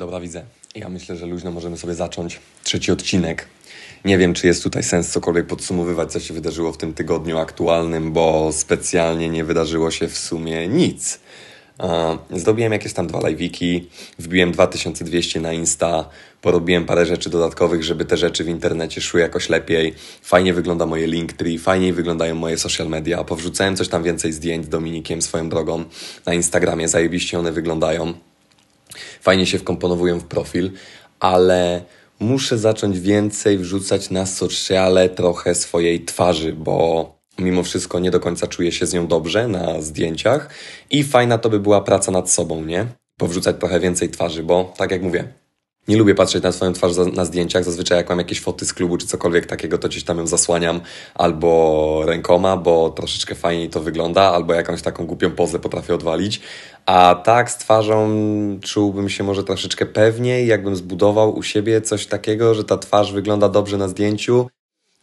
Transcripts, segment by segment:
Dobra, widzę. Ja myślę, że luźno możemy sobie zacząć trzeci odcinek. Nie wiem, czy jest tutaj sens cokolwiek podsumowywać, co się wydarzyło w tym tygodniu aktualnym, bo specjalnie nie wydarzyło się w sumie nic. Zdobiłem jakieś tam dwa live'iki, wbiłem 2200 na Insta, porobiłem parę rzeczy dodatkowych, żeby te rzeczy w internecie szły jakoś lepiej. Fajnie wygląda moje Linktree, fajniej wyglądają moje social media. Powrzucałem coś tam więcej zdjęć z Dominikiem swoją drogą na Instagramie, zajebiście one wyglądają. Fajnie się wkomponowują w profil, ale muszę zacząć więcej wrzucać na sociale trochę swojej twarzy, bo mimo wszystko nie do końca czuję się z nią dobrze na zdjęciach i fajna to by była praca nad sobą, nie? Powrzucać trochę więcej twarzy, bo tak jak mówię, nie lubię patrzeć na swoją twarz na zdjęciach. Zazwyczaj jak mam jakieś foty z klubu czy cokolwiek takiego, to gdzieś tam ją zasłaniam albo rękoma, bo troszeczkę fajniej to wygląda, albo jakąś taką głupią pozę potrafię odwalić. A tak z twarzą czułbym się może troszeczkę pewniej, jakbym zbudował u siebie coś takiego, że ta twarz wygląda dobrze na zdjęciu,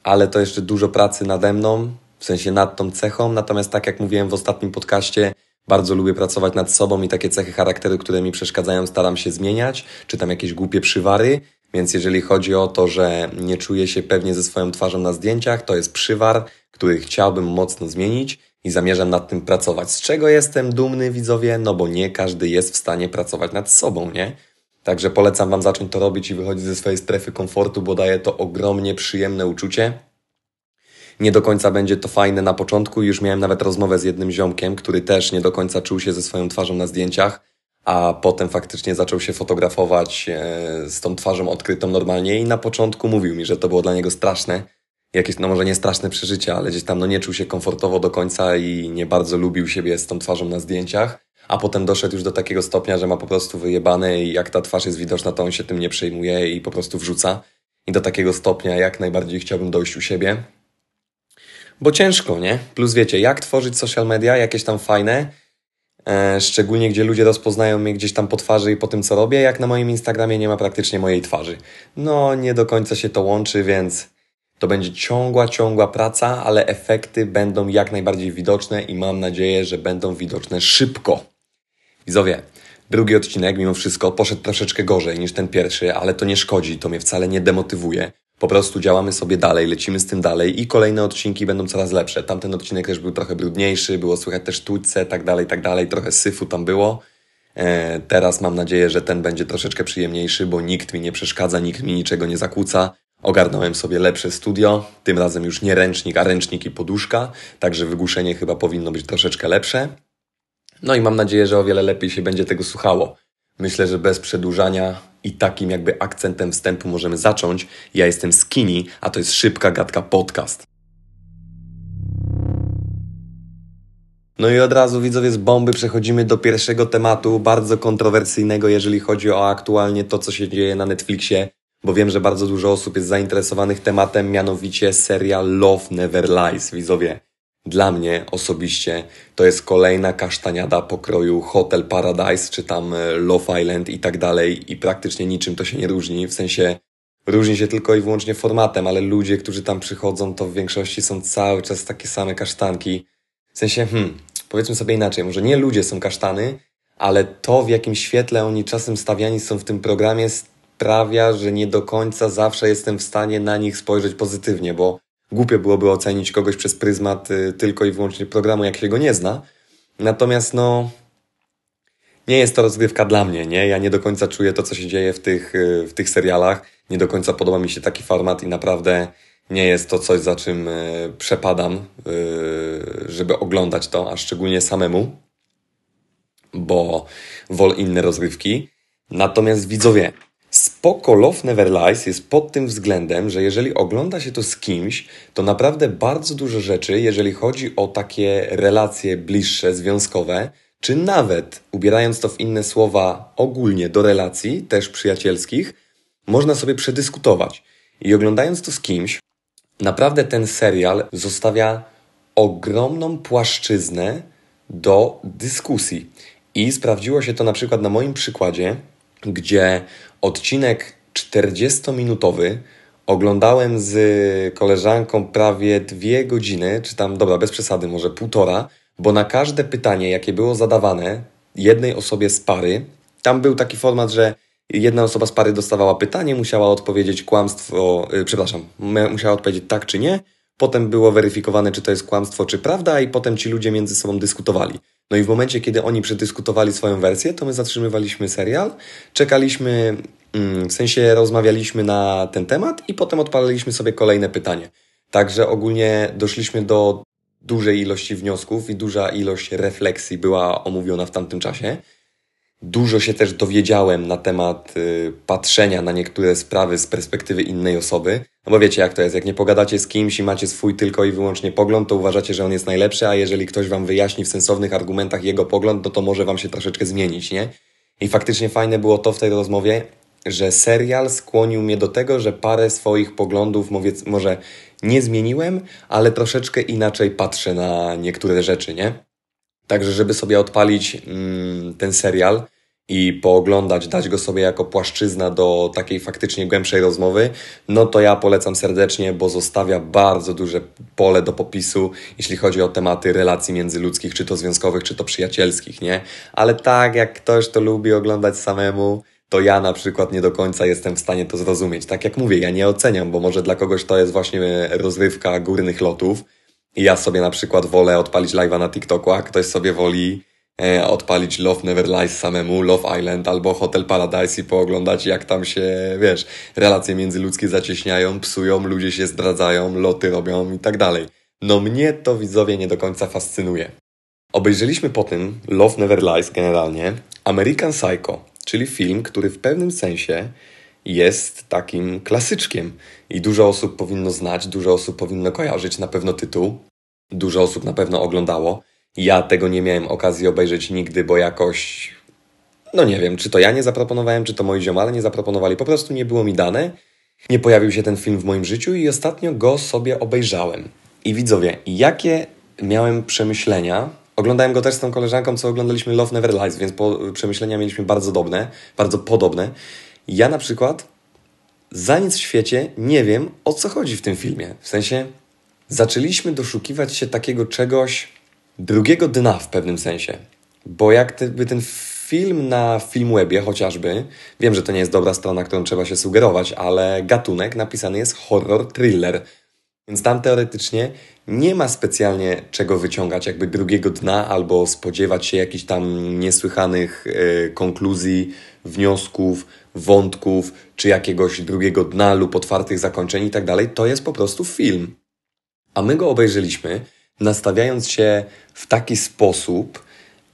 ale to jeszcze dużo pracy nade mną, w sensie nad tą cechą. Natomiast tak jak mówiłem w ostatnim podcaście, bardzo lubię pracować nad sobą i takie cechy charakteru, które mi przeszkadzają, staram się zmieniać, czy tam jakieś głupie przywary. Więc jeżeli chodzi o to, że nie czuję się pewnie ze swoją twarzą na zdjęciach, to jest przywar, który chciałbym mocno zmienić i zamierzam nad tym pracować. Z czego jestem dumny, widzowie? No bo nie każdy jest w stanie pracować nad sobą, nie? Także polecam Wam zacząć to robić i wychodzić ze swojej strefy komfortu, bo daje to ogromnie przyjemne uczucie nie do końca będzie to fajne na początku. Już miałem nawet rozmowę z jednym ziomkiem, który też nie do końca czuł się ze swoją twarzą na zdjęciach, a potem faktycznie zaczął się fotografować e, z tą twarzą odkrytą normalnie i na początku mówił mi, że to było dla niego straszne. Jakieś, no może nie straszne przeżycie, ale gdzieś tam no nie czuł się komfortowo do końca i nie bardzo lubił siebie z tą twarzą na zdjęciach. A potem doszedł już do takiego stopnia, że ma po prostu wyjebane i jak ta twarz jest widoczna, to on się tym nie przejmuje i po prostu wrzuca. I do takiego stopnia jak najbardziej chciałbym dojść u siebie. Bo ciężko, nie? Plus wiecie, jak tworzyć social media, jakieś tam fajne, e, szczególnie gdzie ludzie rozpoznają mnie gdzieś tam po twarzy i po tym, co robię, jak na moim Instagramie nie ma praktycznie mojej twarzy. No, nie do końca się to łączy, więc to będzie ciągła, ciągła praca, ale efekty będą jak najbardziej widoczne i mam nadzieję, że będą widoczne szybko. Widzowie, drugi odcinek mimo wszystko poszedł troszeczkę gorzej niż ten pierwszy, ale to nie szkodzi, to mnie wcale nie demotywuje. Po prostu działamy sobie dalej, lecimy z tym dalej i kolejne odcinki będą coraz lepsze. Tamten odcinek też był trochę brudniejszy, było słychać też tućce, tak dalej, tak dalej, trochę syfu tam było. E, teraz mam nadzieję, że ten będzie troszeczkę przyjemniejszy, bo nikt mi nie przeszkadza, nikt mi niczego nie zakłóca. Ogarnąłem sobie lepsze studio, tym razem już nie ręcznik, a ręcznik i poduszka, także wygłuszenie chyba powinno być troszeczkę lepsze. No i mam nadzieję, że o wiele lepiej się będzie tego słuchało. Myślę, że bez przedłużania i takim jakby akcentem wstępu możemy zacząć. Ja jestem Skinny, a to jest Szybka Gadka Podcast. No i od razu widzowie z bomby przechodzimy do pierwszego tematu, bardzo kontrowersyjnego, jeżeli chodzi o aktualnie to, co się dzieje na Netflixie, bo wiem, że bardzo dużo osób jest zainteresowanych tematem, mianowicie serial Love Never Lies, widzowie. Dla mnie osobiście to jest kolejna kasztaniada pokroju Hotel Paradise, czy tam e, Love Island i tak dalej i praktycznie niczym to się nie różni, w sensie różni się tylko i wyłącznie formatem, ale ludzie, którzy tam przychodzą, to w większości są cały czas takie same kasztanki. W sensie, hmm, powiedzmy sobie inaczej, może nie ludzie są kasztany, ale to w jakim świetle oni czasem stawiani są w tym programie sprawia, że nie do końca zawsze jestem w stanie na nich spojrzeć pozytywnie, bo Głupio byłoby ocenić kogoś przez pryzmat y, tylko i wyłącznie programu, jak się go nie zna. Natomiast no, nie jest to rozgrywka dla mnie, nie? Ja nie do końca czuję to, co się dzieje w tych, y, w tych serialach. Nie do końca podoba mi się taki format i naprawdę nie jest to coś, za czym y, przepadam, żeby oglądać to, a szczególnie samemu, bo wolę inne rozgrywki. Natomiast widzowie, Spoko Love Never Lies jest pod tym względem, że jeżeli ogląda się to z kimś, to naprawdę bardzo dużo rzeczy, jeżeli chodzi o takie relacje bliższe, związkowe, czy nawet, ubierając to w inne słowa, ogólnie do relacji, też przyjacielskich, można sobie przedyskutować. I oglądając to z kimś, naprawdę ten serial zostawia ogromną płaszczyznę do dyskusji. I sprawdziło się to na przykład na moim przykładzie, gdzie odcinek 40-minutowy oglądałem z koleżanką prawie dwie godziny, czy tam, dobra, bez przesady, może półtora, bo na każde pytanie, jakie było zadawane jednej osobie z pary, tam był taki format, że jedna osoba z pary dostawała pytanie, musiała odpowiedzieć kłamstwo, yy, przepraszam, musiała odpowiedzieć tak czy nie. Potem było weryfikowane, czy to jest kłamstwo, czy prawda, i potem ci ludzie między sobą dyskutowali. No i w momencie, kiedy oni przedyskutowali swoją wersję, to my zatrzymywaliśmy serial, czekaliśmy, mm, w sensie rozmawialiśmy na ten temat i potem odpaliliśmy sobie kolejne pytanie. Także ogólnie doszliśmy do dużej ilości wniosków i duża ilość refleksji była omówiona w tamtym czasie. Dużo się też dowiedziałem na temat y, patrzenia na niektóre sprawy z perspektywy innej osoby. No bo wiecie jak to jest, jak nie pogadacie z kimś i macie swój tylko i wyłącznie pogląd, to uważacie, że on jest najlepszy, a jeżeli ktoś wam wyjaśni w sensownych argumentach jego pogląd, no to może wam się troszeczkę zmienić, nie? I faktycznie fajne było to w tej rozmowie, że serial skłonił mnie do tego, że parę swoich poglądów może nie zmieniłem, ale troszeczkę inaczej patrzę na niektóre rzeczy, nie? Także, żeby sobie odpalić mm, ten serial i pooglądać, dać go sobie jako płaszczyzna do takiej faktycznie głębszej rozmowy, no to ja polecam serdecznie, bo zostawia bardzo duże pole do popisu, jeśli chodzi o tematy relacji międzyludzkich, czy to związkowych, czy to przyjacielskich, nie? Ale tak, jak ktoś to lubi oglądać samemu, to ja na przykład nie do końca jestem w stanie to zrozumieć. Tak jak mówię, ja nie oceniam, bo może dla kogoś to jest właśnie rozrywka górnych lotów ja sobie na przykład wolę odpalić live'a na TikToku, a ktoś sobie woli e, odpalić Love Never Lies samemu, Love Island albo Hotel Paradise i pooglądać jak tam się, wiesz, relacje międzyludzkie zacieśniają, psują, ludzie się zdradzają, loty robią i tak dalej. No mnie to widzowie nie do końca fascynuje. Obejrzeliśmy po tym Love Never Lies generalnie, American Psycho, czyli film, który w pewnym sensie jest takim klasyczkiem i dużo osób powinno znać, dużo osób powinno kojarzyć na pewno tytuł, dużo osób na pewno oglądało. Ja tego nie miałem okazji obejrzeć nigdy, bo jakoś, no nie wiem, czy to ja nie zaproponowałem, czy to moi ziomale nie zaproponowali, po prostu nie było mi dane. Nie pojawił się ten film w moim życiu i ostatnio go sobie obejrzałem. I widzowie, jakie miałem przemyślenia Oglądałem go też z tą koleżanką, co oglądaliśmy Love Never Lies, więc po, przemyślenia mieliśmy bardzo dobne, bardzo podobne. Ja na przykład za nic w świecie nie wiem, o co chodzi w tym filmie. W sensie zaczęliśmy doszukiwać się takiego czegoś drugiego dna w pewnym sensie. Bo jak by ten film na Filmwebie chociażby, wiem, że to nie jest dobra strona, którą trzeba się sugerować, ale gatunek napisany jest horror thriller. Więc tam teoretycznie nie ma specjalnie czego wyciągać jakby drugiego dna albo spodziewać się jakichś tam niesłychanych e, konkluzji, wniosków, wątków, czy jakiegoś drugiego dna lub otwartych zakończeń i tak dalej. To jest po prostu film. A my go obejrzeliśmy, nastawiając się w taki sposób,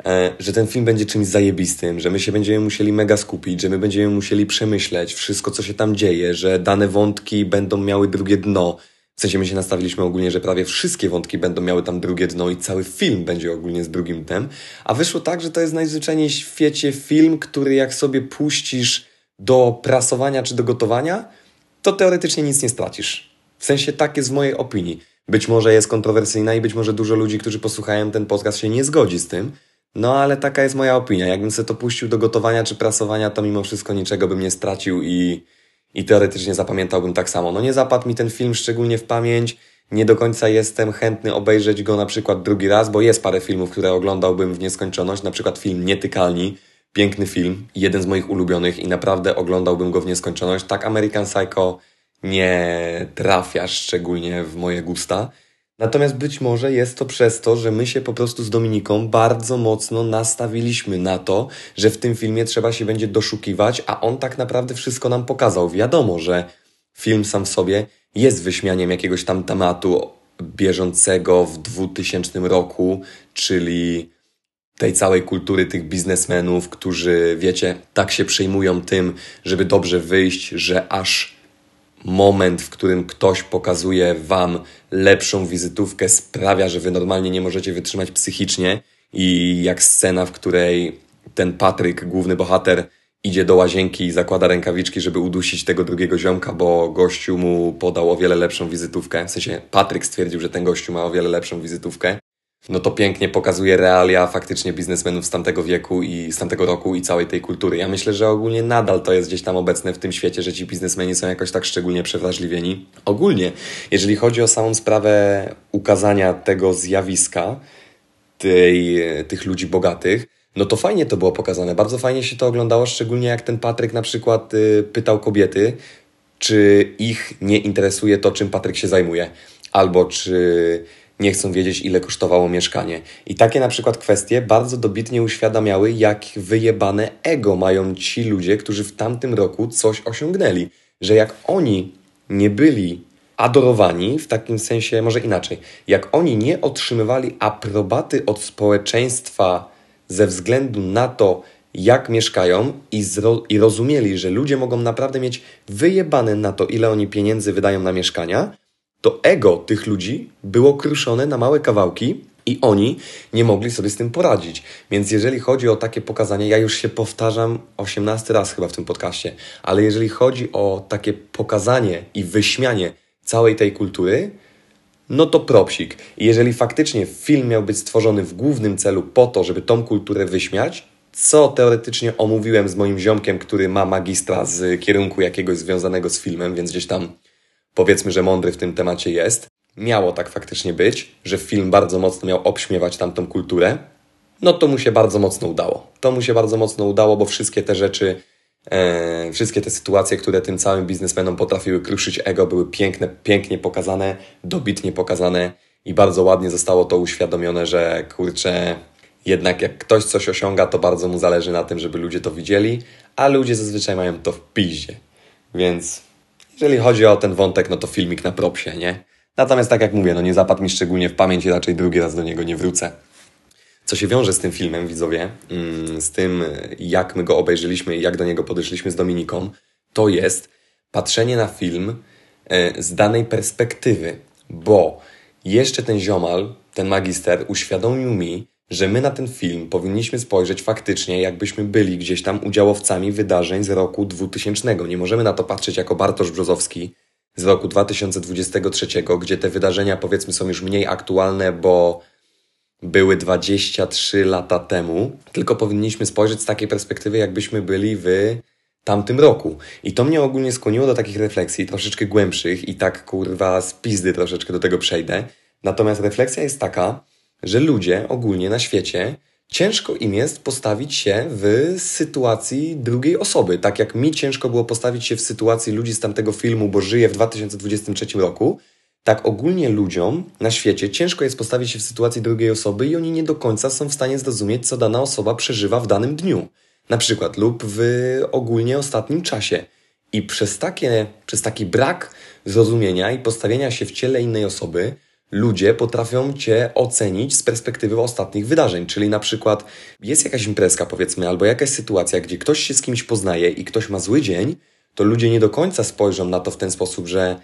e, że ten film będzie czymś zajebistym, że my się będziemy musieli mega skupić, że my będziemy musieli przemyśleć wszystko, co się tam dzieje, że dane wątki będą miały drugie dno, w sensie my się nastawiliśmy ogólnie, że prawie wszystkie wątki będą miały tam drugie dno i cały film będzie ogólnie z drugim dnem, a wyszło tak, że to jest najzwyczajniej w świecie film, który jak sobie puścisz do prasowania czy do gotowania, to teoretycznie nic nie stracisz. W sensie tak jest w mojej opinii. Być może jest kontrowersyjna i być może dużo ludzi, którzy posłuchają ten podcast się nie zgodzi z tym, no ale taka jest moja opinia. Jakbym sobie to puścił do gotowania czy prasowania, to mimo wszystko niczego bym nie stracił i i teoretycznie zapamiętałbym tak samo. No nie zapadł mi ten film szczególnie w pamięć, nie do końca jestem chętny obejrzeć go na przykład drugi raz, bo jest parę filmów, które oglądałbym w nieskończoność, na przykład film Nietykalni, piękny film, jeden z moich ulubionych i naprawdę oglądałbym go w nieskończoność. Tak American Psycho nie trafia szczególnie w moje gusta. Natomiast być może jest to przez to, że my się po prostu z Dominiką bardzo mocno nastawiliśmy na to, że w tym filmie trzeba się będzie doszukiwać, a on tak naprawdę wszystko nam pokazał. Wiadomo, że film sam w sobie jest wyśmianiem jakiegoś tam tematu bieżącego w 2000 roku, czyli tej całej kultury tych biznesmenów, którzy, wiecie, tak się przejmują tym, żeby dobrze wyjść, że aż moment, w którym ktoś pokazuje Wam lepszą wizytówkę, sprawia, że Wy normalnie nie możecie wytrzymać psychicznie. I jak scena, w której ten Patryk, główny bohater, idzie do łazienki i zakłada rękawiczki, żeby udusić tego drugiego ziomka, bo gościu mu podał o wiele lepszą wizytówkę. W sensie Patryk stwierdził, że ten gościu ma o wiele lepszą wizytówkę no to pięknie pokazuje realia faktycznie biznesmenów z tamtego wieku i z tamtego roku i całej tej kultury. Ja myślę, że ogólnie nadal to jest gdzieś tam obecne w tym świecie, że ci biznesmeni są jakoś tak szczególnie przewrażliwieni. Ogólnie, jeżeli chodzi o samą sprawę ukazania tego zjawiska, tej, tych ludzi bogatych, no to fajnie to było pokazane. Bardzo fajnie się to oglądało, szczególnie jak ten Patryk na przykład y, pytał kobiety, czy ich nie interesuje to, czym Patryk się zajmuje, albo czy nie chcą wiedzieć, ile kosztowało mieszkanie. I takie na przykład kwestie bardzo dobitnie uświadamiały, jak wyjebane ego mają ci ludzie, którzy w tamtym roku coś osiągnęli. Że jak oni nie byli adorowani, w takim sensie, może inaczej, jak oni nie otrzymywali aprobaty od społeczeństwa ze względu na to, jak mieszkają i, i rozumieli, że ludzie mogą naprawdę mieć wyjebane na to, ile oni pieniędzy wydają na mieszkania, to ego tych ludzi było kruszone na małe kawałki i oni nie mogli sobie z tym poradzić. Więc jeżeli chodzi o takie pokazanie, ja już się powtarzam 18 raz chyba w tym podcaście, ale jeżeli chodzi o takie pokazanie i wyśmianie całej tej kultury, no to propsik. I jeżeli faktycznie film miał być stworzony w głównym celu po to, żeby tą kulturę wyśmiać, co teoretycznie omówiłem z moim ziomkiem, który ma magistra z kierunku jakiegoś związanego z filmem, więc gdzieś tam powiedzmy, że mądry w tym temacie jest. Miało tak faktycznie być, że film bardzo mocno miał obśmiewać tamtą kulturę. No to mu się bardzo mocno udało. To mu się bardzo mocno udało, bo wszystkie te rzeczy, e, wszystkie te sytuacje, które tym całym biznesmenom potrafiły kruszyć ego, były piękne, pięknie pokazane, dobitnie pokazane i bardzo ładnie zostało to uświadomione, że kurczę, jednak jak ktoś coś osiąga, to bardzo mu zależy na tym, żeby ludzie to widzieli, a ludzie zazwyczaj mają to w piździe. Więc jeżeli chodzi o ten wątek, no to filmik na propsie, nie? Natomiast tak jak mówię, no nie zapadł mi szczególnie w pamięć i raczej drugi raz do niego nie wrócę. Co się wiąże z tym filmem, widzowie, mm, z tym jak my go obejrzeliśmy i jak do niego podeszliśmy z Dominiką, to jest patrzenie na film e, z danej perspektywy, bo jeszcze ten ziomal, ten magister uświadomił mi, że my na ten film powinniśmy spojrzeć faktycznie, jakbyśmy byli gdzieś tam udziałowcami wydarzeń z roku 2000. Nie możemy na to patrzeć jako Bartosz Brzozowski z roku 2023, gdzie te wydarzenia powiedzmy są już mniej aktualne, bo były 23 lata temu, tylko powinniśmy spojrzeć z takiej perspektywy, jakbyśmy byli w tamtym roku. I to mnie ogólnie skłoniło do takich refleksji troszeczkę głębszych i tak kurwa z pizdy troszeczkę do tego przejdę. Natomiast refleksja jest taka, że ludzie ogólnie na świecie ciężko im jest postawić się w sytuacji drugiej osoby. Tak jak mi ciężko było postawić się w sytuacji ludzi z tamtego filmu, bo żyję w 2023 roku, tak ogólnie ludziom na świecie ciężko jest postawić się w sytuacji drugiej osoby i oni nie do końca są w stanie zrozumieć, co dana osoba przeżywa w danym dniu. Na przykład lub w ogólnie ostatnim czasie. I przez, takie, przez taki brak zrozumienia i postawienia się w ciele innej osoby, ludzie potrafią Cię ocenić z perspektywy ostatnich wydarzeń. Czyli na przykład jest jakaś imprezka, powiedzmy, albo jakaś sytuacja, gdzie ktoś się z kimś poznaje i ktoś ma zły dzień, to ludzie nie do końca spojrzą na to w ten sposób, że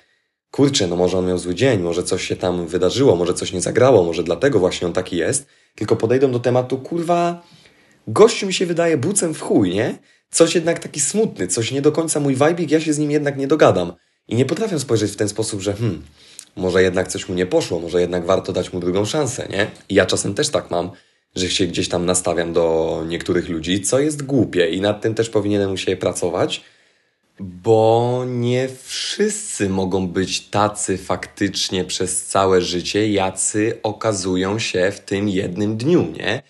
kurczę, no może on miał zły dzień, może coś się tam wydarzyło, może coś nie zagrało, może dlatego właśnie on taki jest, tylko podejdą do tematu, kurwa, gościu mi się wydaje bucem w chuj, nie? Coś jednak taki smutny, coś nie do końca mój wajbik, ja się z nim jednak nie dogadam. I nie potrafią spojrzeć w ten sposób, że hmm, może jednak coś mu nie poszło, może jednak warto dać mu drugą szansę, nie? I ja czasem też tak mam, że się gdzieś tam nastawiam do niektórych ludzi, co jest głupie i nad tym też powinienem u siebie pracować, bo nie wszyscy mogą być tacy faktycznie przez całe życie, jacy okazują się w tym jednym dniu, nie?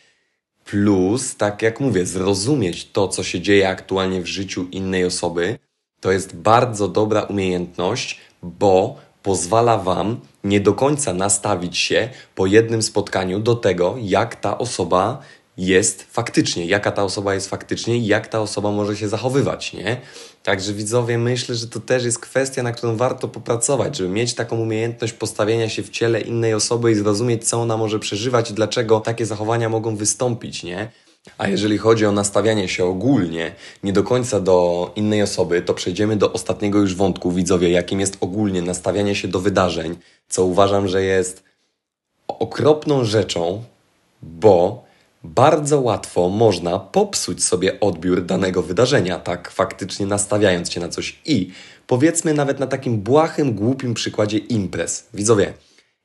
Plus, tak jak mówię, zrozumieć to, co się dzieje aktualnie w życiu innej osoby, to jest bardzo dobra umiejętność, bo pozwala Wam nie do końca nastawić się po jednym spotkaniu do tego, jak ta osoba jest faktycznie, jaka ta osoba jest faktycznie i jak ta osoba może się zachowywać, nie? Także widzowie, myślę, że to też jest kwestia, na którą warto popracować, żeby mieć taką umiejętność postawienia się w ciele innej osoby i zrozumieć, co ona może przeżywać i dlaczego takie zachowania mogą wystąpić, nie? A jeżeli chodzi o nastawianie się ogólnie, nie do końca do innej osoby, to przejdziemy do ostatniego już wątku, widzowie, jakim jest ogólnie nastawianie się do wydarzeń, co uważam, że jest okropną rzeczą, bo bardzo łatwo można popsuć sobie odbiór danego wydarzenia, tak faktycznie nastawiając się na coś. I powiedzmy nawet na takim błahym, głupim przykładzie imprez. Widzowie,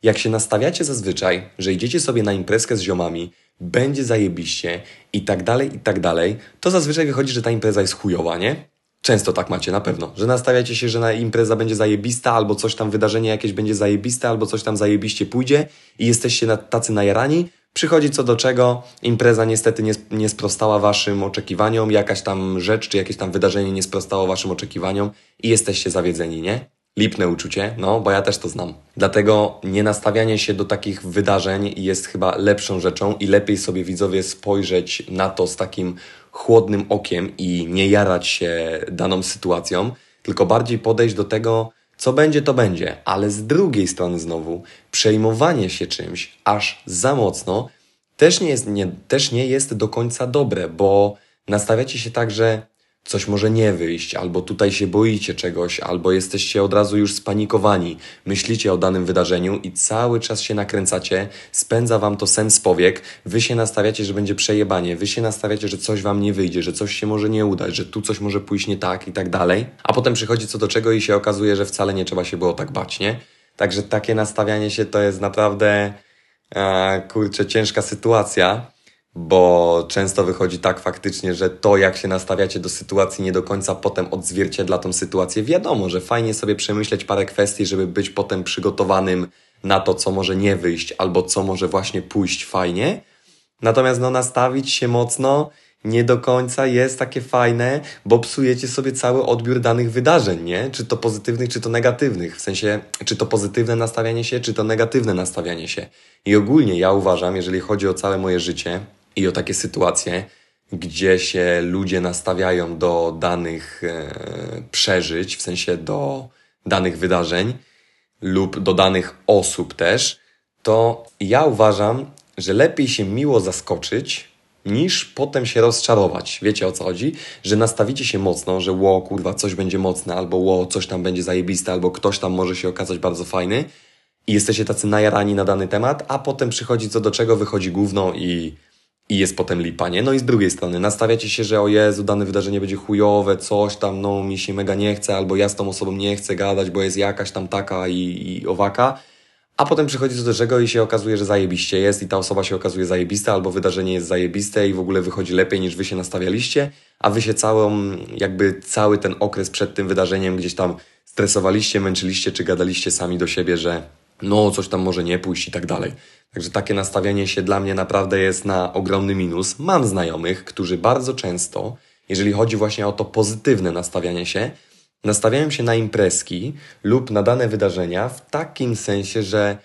jak się nastawiacie zazwyczaj, że idziecie sobie na imprezkę z ziomami, będzie zajebiście i tak dalej, i tak dalej, to zazwyczaj wychodzi, że ta impreza jest chujowa, nie? Często tak macie, na pewno, że nastawiacie się, że na impreza będzie zajebista, albo coś tam, wydarzenie jakieś będzie zajebiste, albo coś tam zajebiście pójdzie i jesteście tacy najarani, Przychodzi co do czego, impreza niestety nie, nie sprostała waszym oczekiwaniom, jakaś tam rzecz czy jakieś tam wydarzenie nie sprostało waszym oczekiwaniom i jesteście zawiedzeni, nie? Lipne uczucie, no bo ja też to znam. Dlatego nie nastawianie się do takich wydarzeń jest chyba lepszą rzeczą i lepiej sobie widzowie spojrzeć na to z takim chłodnym okiem i nie jarać się daną sytuacją, tylko bardziej podejść do tego, co będzie, to będzie, ale z drugiej strony znowu przejmowanie się czymś aż za mocno też nie jest, nie, też nie jest do końca dobre, bo nastawiacie się tak, że coś może nie wyjść, albo tutaj się boicie czegoś, albo jesteście od razu już spanikowani, myślicie o danym wydarzeniu i cały czas się nakręcacie, spędza wam to sens powiek, wy się nastawiacie, że będzie przejebanie, wy się nastawiacie, że coś wam nie wyjdzie, że coś się może nie udać, że tu coś może pójść nie tak i tak dalej, a potem przychodzi co do czego i się okazuje, że wcale nie trzeba się było tak bać, nie? Także takie nastawianie się to jest naprawdę, e, kurczę, ciężka sytuacja bo często wychodzi tak faktycznie, że to, jak się nastawiacie do sytuacji, nie do końca potem odzwierciedla tą sytuację. Wiadomo, że fajnie sobie przemyśleć parę kwestii, żeby być potem przygotowanym na to, co może nie wyjść, albo co może właśnie pójść fajnie. Natomiast no, nastawić się mocno nie do końca jest takie fajne, bo psujecie sobie cały odbiór danych wydarzeń, nie? Czy to pozytywnych, czy to negatywnych. W sensie, czy to pozytywne nastawianie się, czy to negatywne nastawianie się. I ogólnie ja uważam, jeżeli chodzi o całe moje życie, i o takie sytuacje, gdzie się ludzie nastawiają do danych e, przeżyć, w sensie do danych wydarzeń lub do danych osób też, to ja uważam, że lepiej się miło zaskoczyć, niż potem się rozczarować. Wiecie o co chodzi? Że nastawicie się mocno, że ło, kurwa, coś będzie mocne, albo ło, coś tam będzie zajebiste, albo ktoś tam może się okazać bardzo fajny i jesteście tacy najarani na dany temat, a potem przychodzi co do czego, wychodzi gówno i i jest potem lipa, nie? No i z drugiej strony nastawiacie się, że o Jezu, dane wydarzenie będzie chujowe, coś tam, no mi się mega nie chce, albo ja z tą osobą nie chcę gadać, bo jest jakaś tam taka i, i owaka, a potem przychodzi do czego i się okazuje, że zajebiście jest i ta osoba się okazuje zajebista, albo wydarzenie jest zajebiste i w ogóle wychodzi lepiej niż wy się nastawialiście, a wy się całą, jakby cały ten okres przed tym wydarzeniem gdzieś tam stresowaliście, męczyliście, czy gadaliście sami do siebie, że no coś tam może nie pójść i tak dalej. Także takie nastawianie się dla mnie naprawdę jest na ogromny minus. Mam znajomych, którzy bardzo często, jeżeli chodzi właśnie o to pozytywne nastawianie się, nastawiają się na imprezki lub na dane wydarzenia w takim sensie, że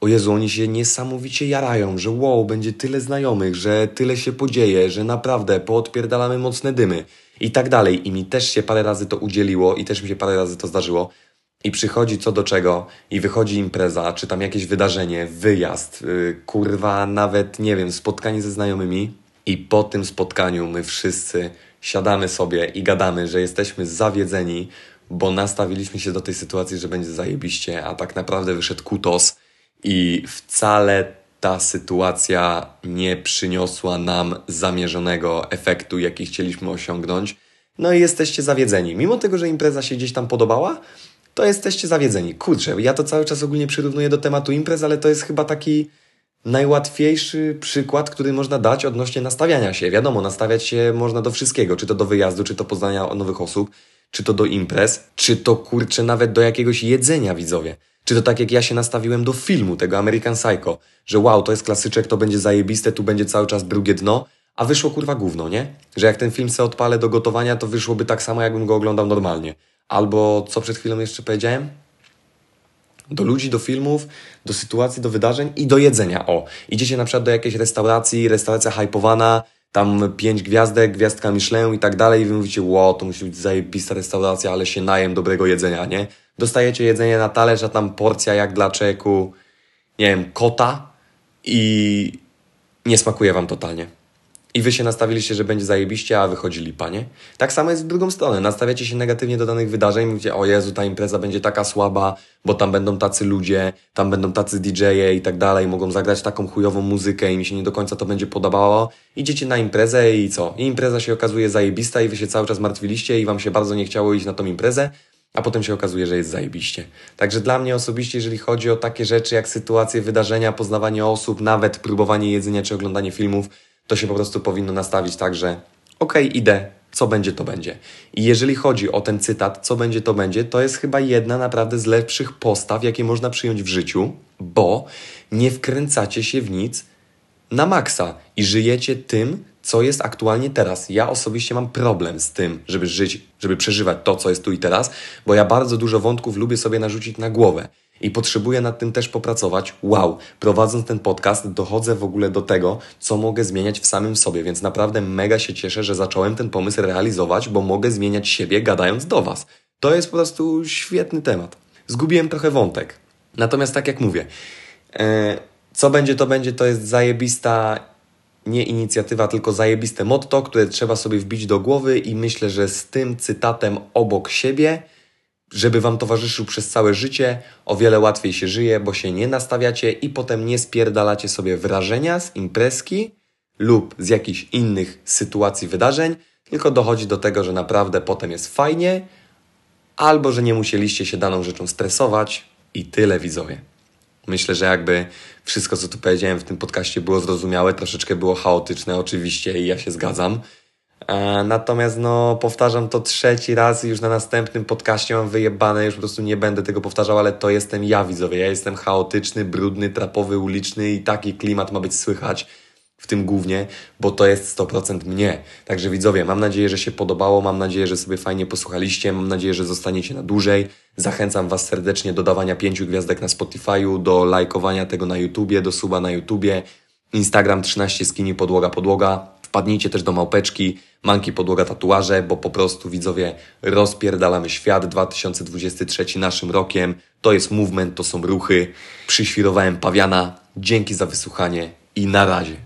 o Jezu, oni się niesamowicie jarają, że wow, będzie tyle znajomych, że tyle się podzieje, że naprawdę poodpierdalamy mocne dymy i tak dalej. I mi też się parę razy to udzieliło i też mi się parę razy to zdarzyło, i przychodzi co do czego i wychodzi impreza, czy tam jakieś wydarzenie, wyjazd, yy, kurwa, nawet nie wiem, spotkanie ze znajomymi i po tym spotkaniu my wszyscy siadamy sobie i gadamy, że jesteśmy zawiedzeni, bo nastawiliśmy się do tej sytuacji, że będzie zajebiście, a tak naprawdę wyszedł kutos i wcale ta sytuacja nie przyniosła nam zamierzonego efektu, jaki chcieliśmy osiągnąć. No i jesteście zawiedzeni. Mimo tego, że impreza się gdzieś tam podobała, to jesteście zawiedzeni. Kurczę, ja to cały czas ogólnie przyrównuję do tematu imprez, ale to jest chyba taki najłatwiejszy przykład, który można dać odnośnie nastawiania się. Wiadomo, nastawiać się można do wszystkiego, czy to do wyjazdu, czy to poznania nowych osób, czy to do imprez, czy to kurczę nawet do jakiegoś jedzenia, widzowie. Czy to tak jak ja się nastawiłem do filmu, tego American Psycho, że wow, to jest klasyczek, to będzie zajebiste, tu będzie cały czas drugie dno, a wyszło kurwa gówno, nie? Że jak ten film se odpalę do gotowania, to wyszłoby tak samo, jakbym go oglądał normalnie. Albo co przed chwilą jeszcze powiedziałem? Do ludzi, do filmów, do sytuacji, do wydarzeń i do jedzenia. O, idziecie na przykład do jakiejś restauracji, restauracja hypowana, tam pięć gwiazdek, gwiazdka Michelin i tak dalej i wy mówicie, wow, to musi być zajebista restauracja, ale się najem dobrego jedzenia, nie? Dostajecie jedzenie na talerz, a tam porcja jak dla czeku, nie wiem, kota i nie smakuje wam totalnie i wy się nastawiliście, że będzie zajebiście, a wychodzi lipa, nie? Tak samo jest w drugą stronę. Nastawiacie się negatywnie do danych wydarzeń, mówicie, o Jezu, ta impreza będzie taka słaba, bo tam będą tacy ludzie, tam będą tacy DJ-e i tak dalej, mogą zagrać taką chujową muzykę i mi się nie do końca to będzie podobało. Idziecie na imprezę i co? I impreza się okazuje zajebista i wy się cały czas martwiliście i wam się bardzo nie chciało iść na tą imprezę, a potem się okazuje, że jest zajebiście. Także dla mnie osobiście, jeżeli chodzi o takie rzeczy jak sytuacje, wydarzenia, poznawanie osób, nawet próbowanie jedzenia czy oglądanie filmów, to się po prostu powinno nastawić tak, że okej, okay, idę, co będzie, to będzie. I jeżeli chodzi o ten cytat, co będzie, to będzie, to jest chyba jedna naprawdę z lepszych postaw, jakie można przyjąć w życiu, bo nie wkręcacie się w nic, na maksa i żyjecie tym, co jest aktualnie teraz. Ja osobiście mam problem z tym, żeby żyć, żeby przeżywać to, co jest tu i teraz, bo ja bardzo dużo wątków lubię sobie narzucić na głowę. I potrzebuję nad tym też popracować. Wow, prowadząc ten podcast, dochodzę w ogóle do tego, co mogę zmieniać w samym sobie, więc naprawdę mega się cieszę, że zacząłem ten pomysł realizować, bo mogę zmieniać siebie gadając do Was. To jest po prostu świetny temat. Zgubiłem trochę wątek. Natomiast tak jak mówię, e, co będzie, to będzie, to jest zajebista nie inicjatywa, tylko zajebiste motto, które trzeba sobie wbić do głowy i myślę, że z tym cytatem obok siebie, żeby Wam towarzyszył przez całe życie, o wiele łatwiej się żyje, bo się nie nastawiacie i potem nie spierdalacie sobie wrażenia z imprezki lub z jakichś innych sytuacji, wydarzeń, tylko dochodzi do tego, że naprawdę potem jest fajnie, albo że nie musieliście się daną rzeczą stresować i tyle widzowie. Myślę, że jakby wszystko, co tu powiedziałem w tym podcaście było zrozumiałe, troszeczkę było chaotyczne oczywiście i ja się zgadzam. E, natomiast no, powtarzam to trzeci raz już na następnym podcaście mam wyjebane, już po prostu nie będę tego powtarzał, ale to jestem ja widzowie. Ja jestem chaotyczny, brudny, trapowy, uliczny i taki klimat ma być słychać w tym głównie, bo to jest 100% mnie. Także widzowie, mam nadzieję, że się podobało, mam nadzieję, że sobie fajnie posłuchaliście, mam nadzieję, że zostaniecie na dłużej. Zachęcam Was serdecznie do dawania pięciu gwiazdek na Spotify'u, do lajkowania tego na YouTubie, do suba na YouTubie. Instagram 13 skini podłoga podłoga. Wpadnijcie też do małpeczki, manki podłoga tatuaże, bo po prostu widzowie rozpierdalamy świat. 2023 naszym rokiem. To jest movement, to są ruchy. Przyświrowałem pawiana. Dzięki za wysłuchanie i na razie.